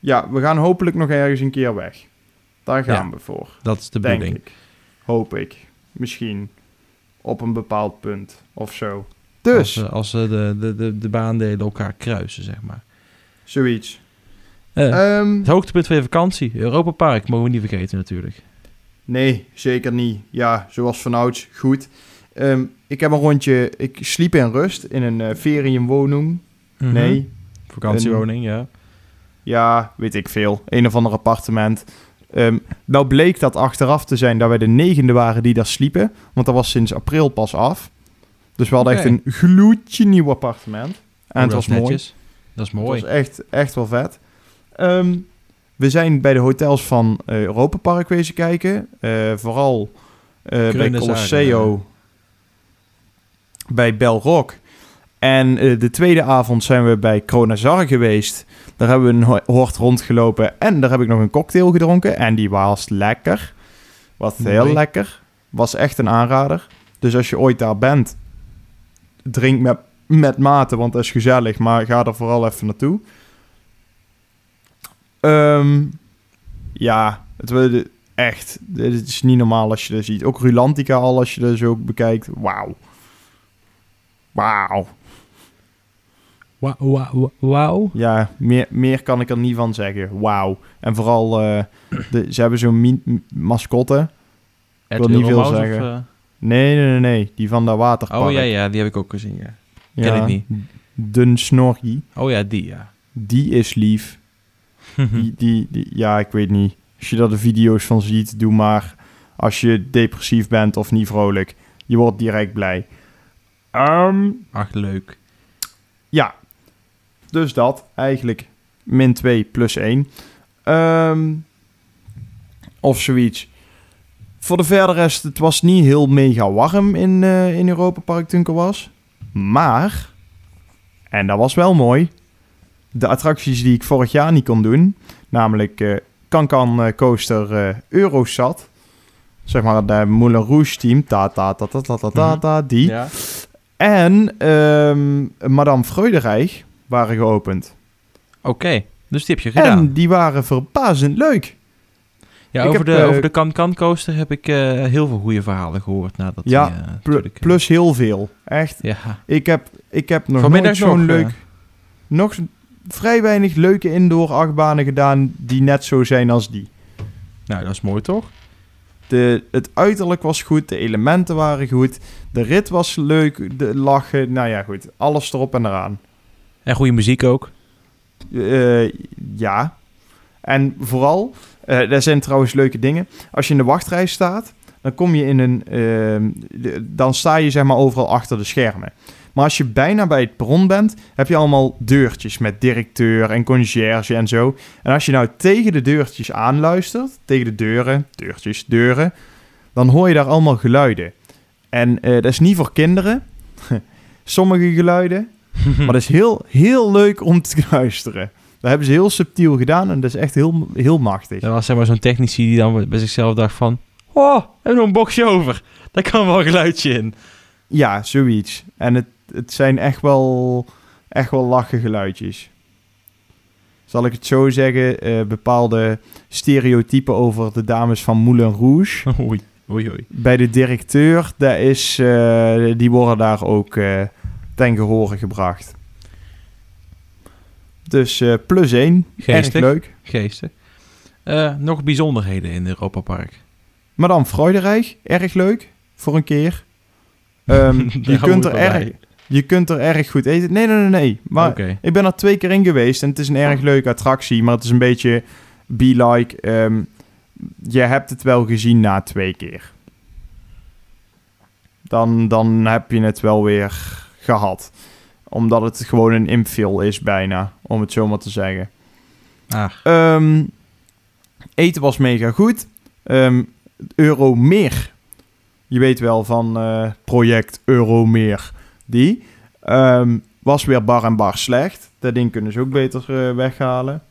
Ja, we gaan hopelijk nog ergens een keer weg. Daar gaan Ja. we voor. dat is de denk bedoeling. ik. Hoop ik. Misschien. Op een bepaald punt of zo. Dus, Als, als de, de, de, de baandelen elkaar kruisen, zeg maar. Zoiets. Ehm, het hoogtepunt van je vakantie. Europa Park, mogen we niet vergeten natuurlijk. nee, zeker niet. Ja, zoals vanouds. Goed. Ehm, ik heb een rondje... Ik sliep in rust in een ferienwoning. Mhm. Nee. Vakantiewoning, ja. Ja, weet ik veel. Een of ander appartement. Ehm nou bleek dat achteraf te zijn dat wij de negende waren die daar sliepen. Want dat was sinds april pas af. Dus we hadden echt een gloedje nieuw appartement. En Oh, het was mooi. netjes. Dat is mooi. Het was echt, echt wel vet. Ehm, we zijn bij de hotels van eh Europa Park wezen kijken. Eh, vooral eh, bij Colosseo. Bij Belrock. En de tweede avond zijn we bij Kronazar geweest. Daar hebben we een ho- hort rondgelopen. En daar heb ik nog een cocktail gedronken. En die was lekker. Was heel lekker. Was echt een aanrader. Dus als je ooit daar bent, drink met, met mate, want dat is gezellig. Maar ga er vooral even naartoe. Ehm, ja, het wordt echt. Het is niet normaal als je dat ziet. Ook Rulantica al, als je dat zo bekijkt. Wauw. Wauw. Wa- wa- wa- Wauw. Ja, meer, meer kan ik er niet van zeggen. Wauw. En vooral, eh, de, ze hebben zo'n mascotte. Ed wil niet veel of, zeggen. eh, Nee, nee, nee, nee. Die van dat waterpark. oh ja, ja, die heb ik ook gezien, ja. Ja, ken ik niet. Dun Snorky. Oh ja, die, ja. Die is lief. Die, die, die, ja, ik weet niet. Als je daar de video's van ziet, doe maar. Als je depressief bent of niet vrolijk. Je wordt direct blij. Ehm, Ach, leuk. ja. Dus dat. Eigenlijk min 2 plus 1. Ehm, of zoiets. Voor de verder rest, het was niet heel mega warm in, eh in Europa Park toen ik er was. Maar, en dat was wel mooi, de attracties die ik vorig jaar niet kon doen, namelijk eh Cancan eh, Coaster eh, Eurosat, zeg maar de Moulin Rouge team, ta ta ta ta ta ta ta, ta, die, Ja. en ehm, Madame Freudenreich waren geopend. Oké, dus die heb je gedaan. En die waren verbazend leuk. Ja, Ik over, heb, de, eh, over de Can-Can coaster heb ik eh, heel veel goede verhalen gehoord. Nadat Ja, die, eh, Pl- plus heel veel. Echt. Ja, Ik heb, ik heb nog Vanmiddag nooit zo'n leuk... Nog vrij weinig leuke indoor achtbanen gedaan die net zo zijn als die. nou dat is mooi toch? De, het uiterlijk was goed, de elementen waren goed, de rit was leuk, de lachen, nou ja goed, alles erop en eraan. En goede muziek ook. Ja. En vooral, eh er zijn trouwens leuke dingen. Als je in de wachtrij staat, dan kom je in een. ehm, dan sta je zeg maar overal achter de schermen. Maar als je bijna bij het perron bent, heb je allemaal deurtjes met directeur en conciërge en zo. En als je nou tegen de deurtjes aanluistert, tegen de deuren, deurtjes, deuren, dan hoor je daar allemaal geluiden. En eh, dat is niet voor kinderen. Sommige geluiden. Maar dat is heel, heel leuk om te luisteren. Dat hebben ze heel subtiel gedaan en dat is echt heel, heel machtig. Er was zeg maar zo'n technici die dan bij zichzelf dacht van... Oh, we hebben nog een boxje over. Daar kan wel een geluidje in. Ja, zoiets. En het, het zijn echt wel, echt wel lachen geluidjes. Zal ik het zo zeggen, eh, bepaalde stereotypen over de dames van Moulin Rouge. Oei, oei, oei. Bij de directeur, dat is, eh, die worden daar ook eh, ten gehore gebracht. Dus eh, plus één, erg Geestig. leuk. Geestig. Eh, nog bijzonderheden in Europa Park. Madame Freudenreich, erg leuk, voor een keer. Ehm, je, kunt er erg, je kunt er erg goed eten. Nee, nee, nee, nee. Maar ik ben er twee keer in geweest en het is een erg leuke attractie, maar het is een beetje be-like. ehm, je hebt het wel gezien na twee keer. Dan, dan heb je het wel weer gehad. Omdat het gewoon een infill is bijna, om het zo maar te zeggen. Ah, Ehm, eten was mega goed. Ehm Euromeer. Je weet wel van eh, project Euromeer. Die. Ehm, was weer bar en bar slecht. Dat ding kunnen ze ook beter eh, weghalen.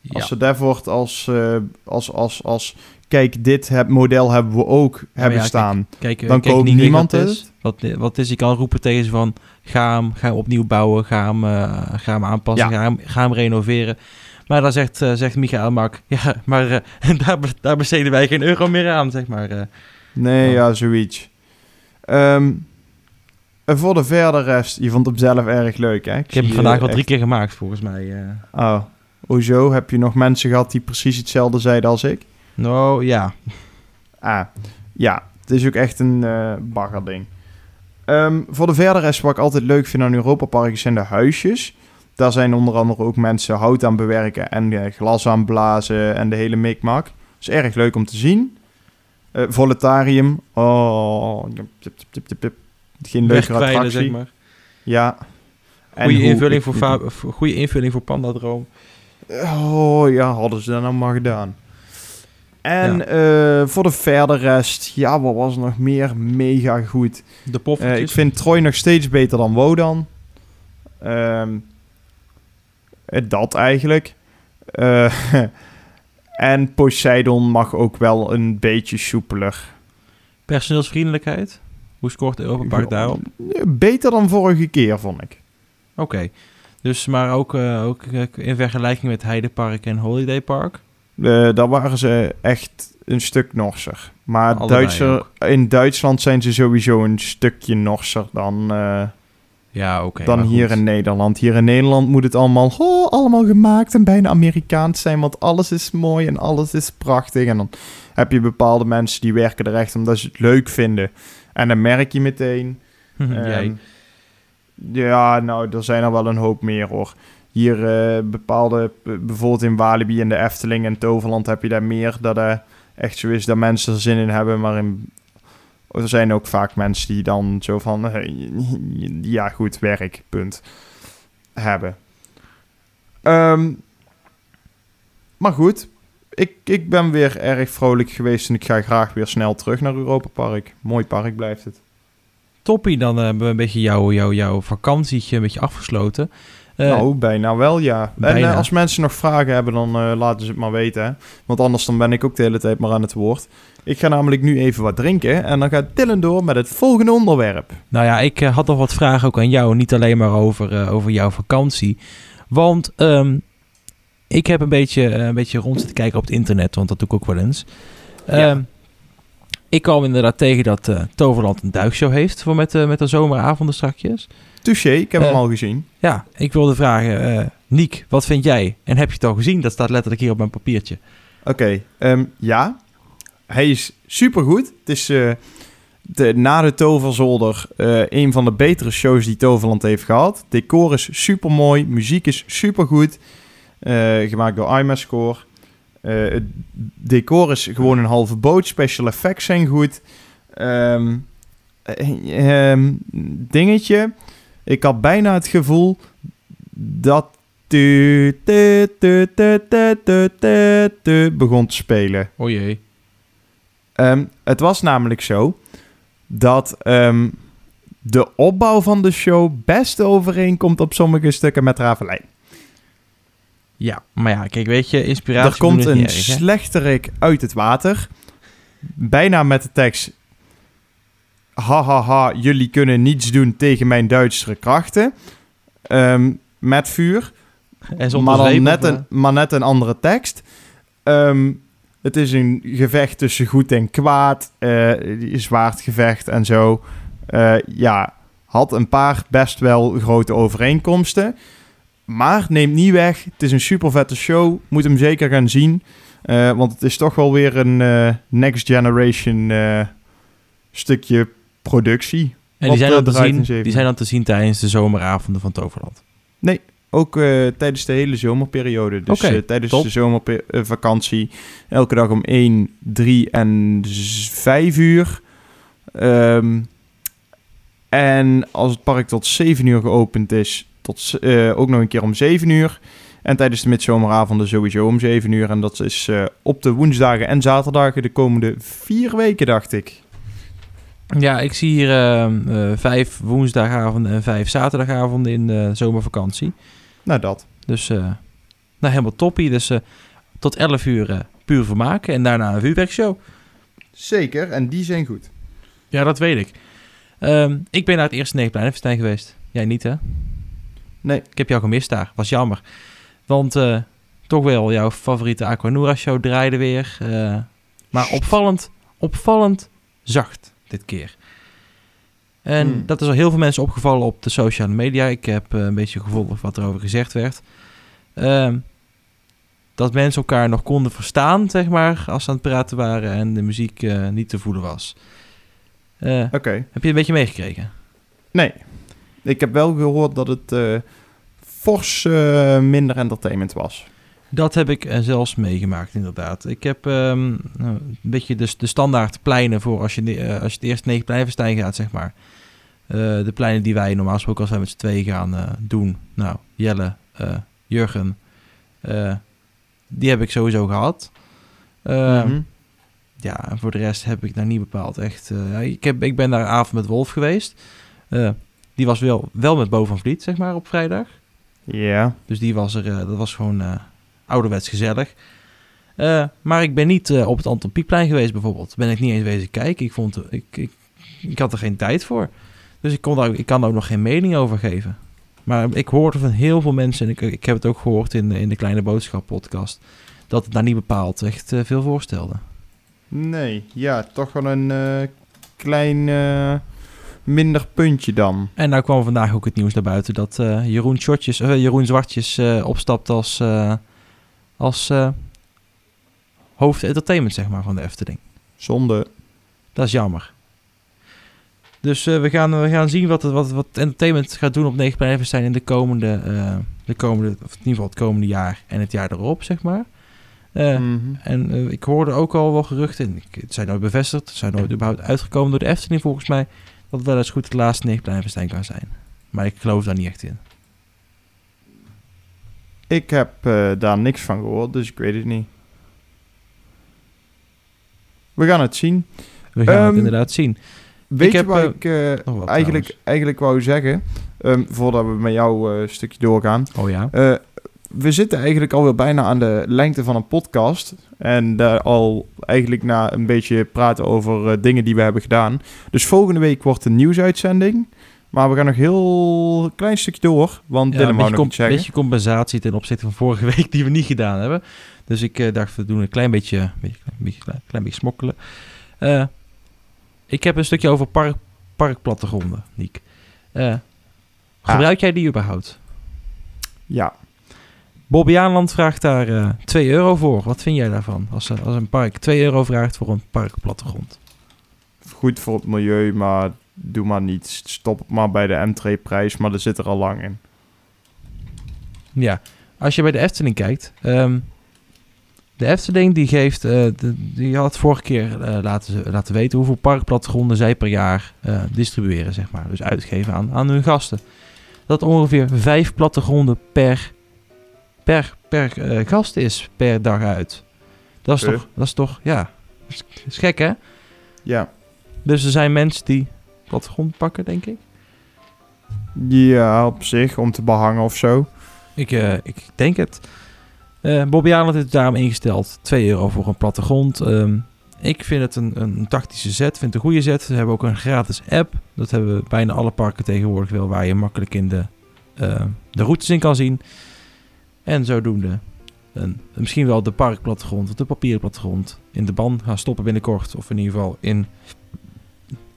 ja. Als ze daarvoor als, eh, als, als, als... Kijk, dit heb, model hebben we ook hebben ja, staan. Kijk, eh, Dan kijk koopt niemand wat het is. Wat, wat is, je kan roepen tegen ze van... Ga hem, ga hem opnieuw bouwen, ga hem, eh, ga hem aanpassen, Ja. ga, hem, ga hem renoveren. Maar dan zegt, eh, zegt Michael Mak... Ja, maar eh, daar, daar besteden wij geen euro meer aan, zeg maar. eh. Nee, ja, zoiets. Ehm, en voor de verder rest, je vond hem zelf erg leuk, hè? ik heb hem vandaag al echt- drie keer gemaakt, volgens mij. eh. Oh, hoezo? Heb je nog mensen gehad die precies hetzelfde zeiden als ik? Nou, ja. Ah, ja. Het is ook echt een eh baggerding. Ehm, voor de verder rest, wat ik altijd leuk vind aan Europa Park, zijn de huisjes. Daar zijn onder andere ook mensen hout aan bewerken en eh, glas aan blazen en de hele mikmak. Dat is erg leuk om te zien. Eh Voletarium. Oh, tip, tip, tip, tip, tip. geen leuke attractie. zeg maar. Ja. En Goede invulling, voor- goede invulling voor Pandadroom. Oh ja, hadden ze dat nou maar gedaan. En eh, voor de verder rest, ja, wat was er nog meer? Mega goed. De Eh, ik poffertjes. vind Troy nog steeds beter dan Wodan. Ehm, eh, dat eigenlijk. En Poseidon mag ook wel een beetje soepeler. Personeelsvriendelijkheid. Hoe scoort Europa Park daarop? Beter dan vorige keer, vond ik. Oké. Dus, maar ook, ook in vergelijking met Heidepark en Holiday Park. Eh, daar waren ze echt een stuk norser. Maar Allebei Duitser, ook. in Duitsland zijn ze sowieso een stukje norser dan, eh, Ja, oké. dan hier goed. in Nederland. Hier in Nederland moet het allemaal, oh, allemaal gemaakt en bijna Amerikaans zijn, want alles is mooi en alles is prachtig. En dan heb je bepaalde mensen die werken er echt omdat ze het leuk vinden. En dan merk je meteen. Ehm, ja, nou, er zijn er wel een hoop meer hoor. Hier eh, bepaalde, bijvoorbeeld in Walibi en de Efteling en Toverland heb je daar meer dat er echt zo is dat mensen er zin in hebben. Maar in, er zijn ook vaak mensen die dan zo van, eh, ja goed, werk, punt, hebben. Ehm, maar goed, ik, ik ben weer erg vrolijk geweest en ik ga graag weer snel terug naar Europa Park. Mooi park blijft het. Toppie, dan eh, hebben we een beetje jouw jouw jouw vakantietje een beetje afgesloten. Nou, bijna wel, ja. En bijna. eh, als mensen nog vragen hebben, dan eh, laten ze het maar weten. Hè? Want anders dan ben ik ook de hele tijd maar aan het woord. Ik ga namelijk nu even wat drinken. En dan gaat Dylan door met het volgende onderwerp. Nou ja, ik eh, had nog wat vragen ook aan jou. Niet alleen maar over, over jouw vakantie. Want ehm, ik heb een beetje, een beetje rond zitten kijken op het internet, want dat doe ik ook wel eens. Ja. Ehm, ik kwam inderdaad tegen dat eh, Toverland een duikshow heeft voor met, eh, met de zomeravonden strakjes. Touché, ik heb Eh. hem al gezien. Ja, ik wilde vragen, Niek, wat vind jij? En heb je het al gezien? Dat staat letterlijk hier op mijn papiertje. Oké, ehm, ja. Hij is supergoed. Het is de, na de Toverzolder een van de betere shows die Toverland heeft gehad. Decor is super mooi, muziek is supergoed. gemaakt door iMac-score. Eh, het decor is gewoon een halve boot. Special effects zijn goed. Ehm, eh, ehm, dingetje. Ik had bijna het gevoel dat. Tu, tu, tu, begon te spelen. O jee. Ehm, het was namelijk zo dat de opbouw van de show best overeenkomt op sommige stukken met Ravelijn. Ja, maar ja, kijk, weet je, inspiratie er komt een erg, slechterik uit het water. Bijna met de tekst... Ha, ha, ha, jullie kunnen niets doen tegen mijn Duitsere krachten. Ehm, met vuur. En maar, dan net een, maar net een andere tekst. Ehm, het is een gevecht tussen goed en kwaad. eh zwaardgevecht en zo. Eh, ja, had een paar best wel grote overeenkomsten. Maar neemt niet weg. Het is een super vette show. Moet hem zeker gaan zien. Eh, want het is toch wel weer een eh, next generation eh, stukje productie. En die zijn, dan te zien, die zijn dan te zien tijdens de zomeravonden van Toverland. Ook eh, tijdens de hele zomerperiode. Dus tijdens top. de zomervakantie. Elke dag om 1, 3 en 5 uur. Ehm, en als het park tot 7 uur geopend is, tot, eh, ook nog een keer om 7 uur. En tijdens de midzomeravonden sowieso om 7 uur. En dat is eh, op de woensdagen en zaterdagen de komende vier weken, dacht ik. Ja, ik zie hier eh, vijf woensdagavonden en vijf zaterdagavonden in de zomervakantie. Nou, dat. Dus nou, helemaal toppie. Dus tot 11 uur puur vermaken en daarna een vuurwerkshow. Zeker, en die zijn goed. Ja, dat weet ik. Ehm, ik ben naar het eerste Negenpleinenfestijn geweest. Jij niet, hè? Nee. Ik heb jou gemist daar. Was jammer. Want eh, toch wel jouw favoriete Aquanura show draaide weer. eh, maar opvallend, opvallend zacht dit keer. En Hmm. dat is al heel veel mensen opgevallen op de sociale media. Ik heb eh, een beetje gevolgd wat er over gezegd werd. Ehm, dat mensen elkaar nog konden verstaan, zeg maar, als ze aan het praten waren en de muziek niet te voelen was. Oké. heb je een beetje meegekregen? Nee. Ik heb wel gehoord dat het eh, fors eh, minder entertainment was. Dat heb ik eh, zelfs meegemaakt, inderdaad. Ik heb ehm, nou, een beetje de, de standaard pleinen voor als je, de- eh, als je het eerst negen pleinenfestijn gaat, zeg maar. De pleinen die wij normaal gesproken als wij met z'n tweeën gaan doen. Nou, Jelle, Jurgen, die heb ik sowieso gehad. Eh, Mhm. Ja, en voor de rest heb ik daar niet bepaald echt... ik, heb, ik ben daar avond met Wolf geweest. Eh, die was wel, wel met Bo van Vliet, zeg maar, op vrijdag. Ja. Dus die was er, eh, dat was gewoon eh, ouderwets gezellig. Eh, maar ik ben niet op het Anton Pieckplein geweest bijvoorbeeld. Ben ik niet eens wezen kijken. Ik, vond, ik, ik, ik had er geen tijd voor. Dus ik, kon daar, ik kan daar ook nog geen mening over geven. Maar ik hoorde van heel veel mensen, en ik, ik heb het ook gehoord in, in de Kleine Boodschap podcast, dat het daar niet bepaald echt veel voorstelde. Nee, ja, toch wel een klein minder puntje dan. En nou kwam vandaag ook het nieuws naar buiten dat eh, Jeroen, Shortjes, eh, Jeroen Zwartjes eh, opstapt als, als eh, hoofd entertainment zeg maar, van de Efteling. Zonde. Dat is jammer. Dus we, gaan, we gaan zien wat, wat, wat entertainment gaat doen op 9 zijn in de komende, de komende, of in ieder geval het komende jaar en het jaar erop, zeg maar. Mhm. En ik hoorde ook al wel geruchten, ik, het zijn nooit bevestigd, het zijn nooit überhaupt uitgekomen door de Efteling volgens mij, dat het wel eens goed het laatste 9 kan zijn. Maar ik geloof daar niet echt in. Ik heb eh, daar niks van gehoord, dus ik weet het niet. We gaan het zien. We gaan het Ehm, inderdaad zien. Weet Ik je heb, wat eh, ik eh, wat eigenlijk, trouwens. eigenlijk wou zeggen? Ehm, voordat we met jou eh, een stukje doorgaan. Oh ja. We zitten eigenlijk alweer bijna aan de lengte van een podcast. En daar al eigenlijk na een beetje praten over eh, dingen die we hebben gedaan. Dus volgende week wordt een nieuwsuitzending. Maar we gaan nog heel klein stukje door, want Ja, Dylan een wou nog iets zeggen. beetje compensatie ten opzichte van vorige week die we niet gedaan hebben. Dus ik eh, dacht, we doen een klein beetje, beetje, klein, beetje, klein, klein beetje smokkelen. Eh, ik heb een stukje over park, parkplattegronden, Niek. Eh, gebruik jij die überhaupt? Ja, Bobby Aanland vraagt daar eh 2 euro voor. Wat vind jij daarvan? Als, eh, als een park 2 euro vraagt voor een parkplattegrond. goed voor het milieu, maar doe maar niet. Stop maar bij de entreeprijs, maar dat zit er al lang in. Ja, als je bij de Efteling kijkt. ehm, de Efteling die geeft, eh, de- die had vorige keer laten, laten weten hoeveel parkplattegronden zij per jaar distribueren, zeg maar. Dus uitgeven aan, aan hun gasten. Dat ongeveer vijf plattegronden per, per, per eh, gast is per dag uit. Dat is, Per? toch, dat is toch, ja, dat is, gek hè? Ja, Dus er zijn mensen die plattegrond pakken, denk ik. ja op zich, om te behangen of zo. Ik, eh, ik denk het. Eh Bobby Arnold heeft het daarom ingesteld. 2 euro voor een plattegrond. Ehm, ik vind het een, een tactische zet. vind het een goede zet. Ze hebben ook een gratis app. Dat hebben bijna alle parken tegenwoordig wel. Waar je makkelijk in de, de routes in kan zien. En zodoende een, misschien wel de parkplattegrond of de papieren plattegrond in de ban gaan stoppen binnenkort. Of in ieder geval in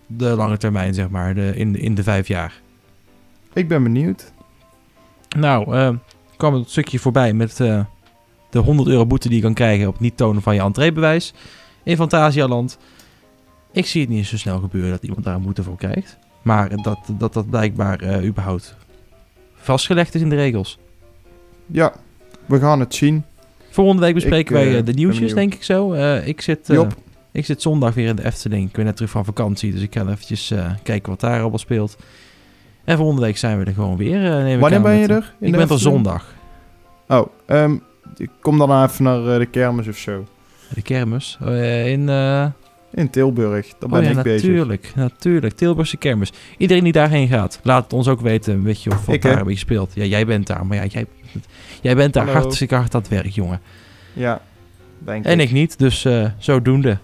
de lange termijn, zeg maar. De, in, in de vijf jaar. Ik ben benieuwd. Nou, eh, kwam het stukje voorbij met eh, de 100 euro boete die je kan krijgen op het niet tonen van je entreebewijs in Fantasialand. Ik zie het niet zo snel gebeuren dat iemand daar een boete voor krijgt. Maar dat dat, dat blijkbaar eh, überhaupt vastgelegd is in de regels. Ja, we gaan het zien. Volgende week bespreken Ik, wij eh, eh, de nieuwsjes, benieuwd. denk ik zo. Eh, ik, zit, ik zit zondag weer in de Efteling. Ik ben net terug van vakantie, dus ik ga eventjes kijken wat daar allemaal speelt. En volgende week zijn we er gewoon weer. Wanneer ben je er? in Ik de ben er zondag. Oh, ehm, ik kom dan even naar de kermis of zo. De kermis. eh, in... In Tilburg, daar ben oh ja, ik bezig. natuurlijk. Natuurlijk. Tilburgse kermis. Iedereen die daarheen gaat, laat het ons ook weten. Weet je of wat Ik, daar beetje speelt. Ja, jij bent daar. Maar ja, jij, jij bent daar Hallo. hartstikke hard aan het werk, jongen. Ja, denk En ik niet. Dus eh, zodoende.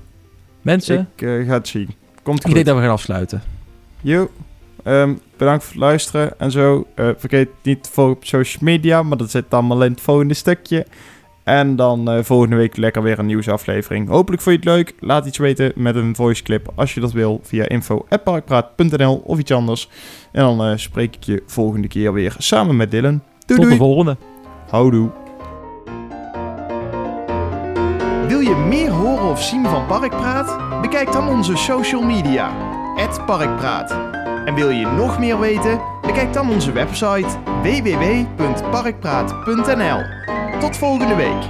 Mensen, Ik eh, ga het zien. Komt ik goed. denk dat we gaan afsluiten. Yo, ehm, bedankt voor het luisteren en zo. Eh, vergeet niet te volgen op social media, maar dat zit allemaal in het volgende stukje. En dan eh, volgende week lekker weer een nieuwsaflevering. Hopelijk vond je het leuk. Laat iets weten met een voice clip als je dat wil via info.parkpraat.nl of iets anders. En dan eh, spreek ik je volgende keer weer samen met Dylan. Doei Tot de volgende. Houdoe. Wil je meer horen of zien van Parkpraat? Bekijk dan onze social media, Parkpraat. En wil je nog meer weten? Bekijk dan onze website www.parkpraat.nl. Tot volgende week.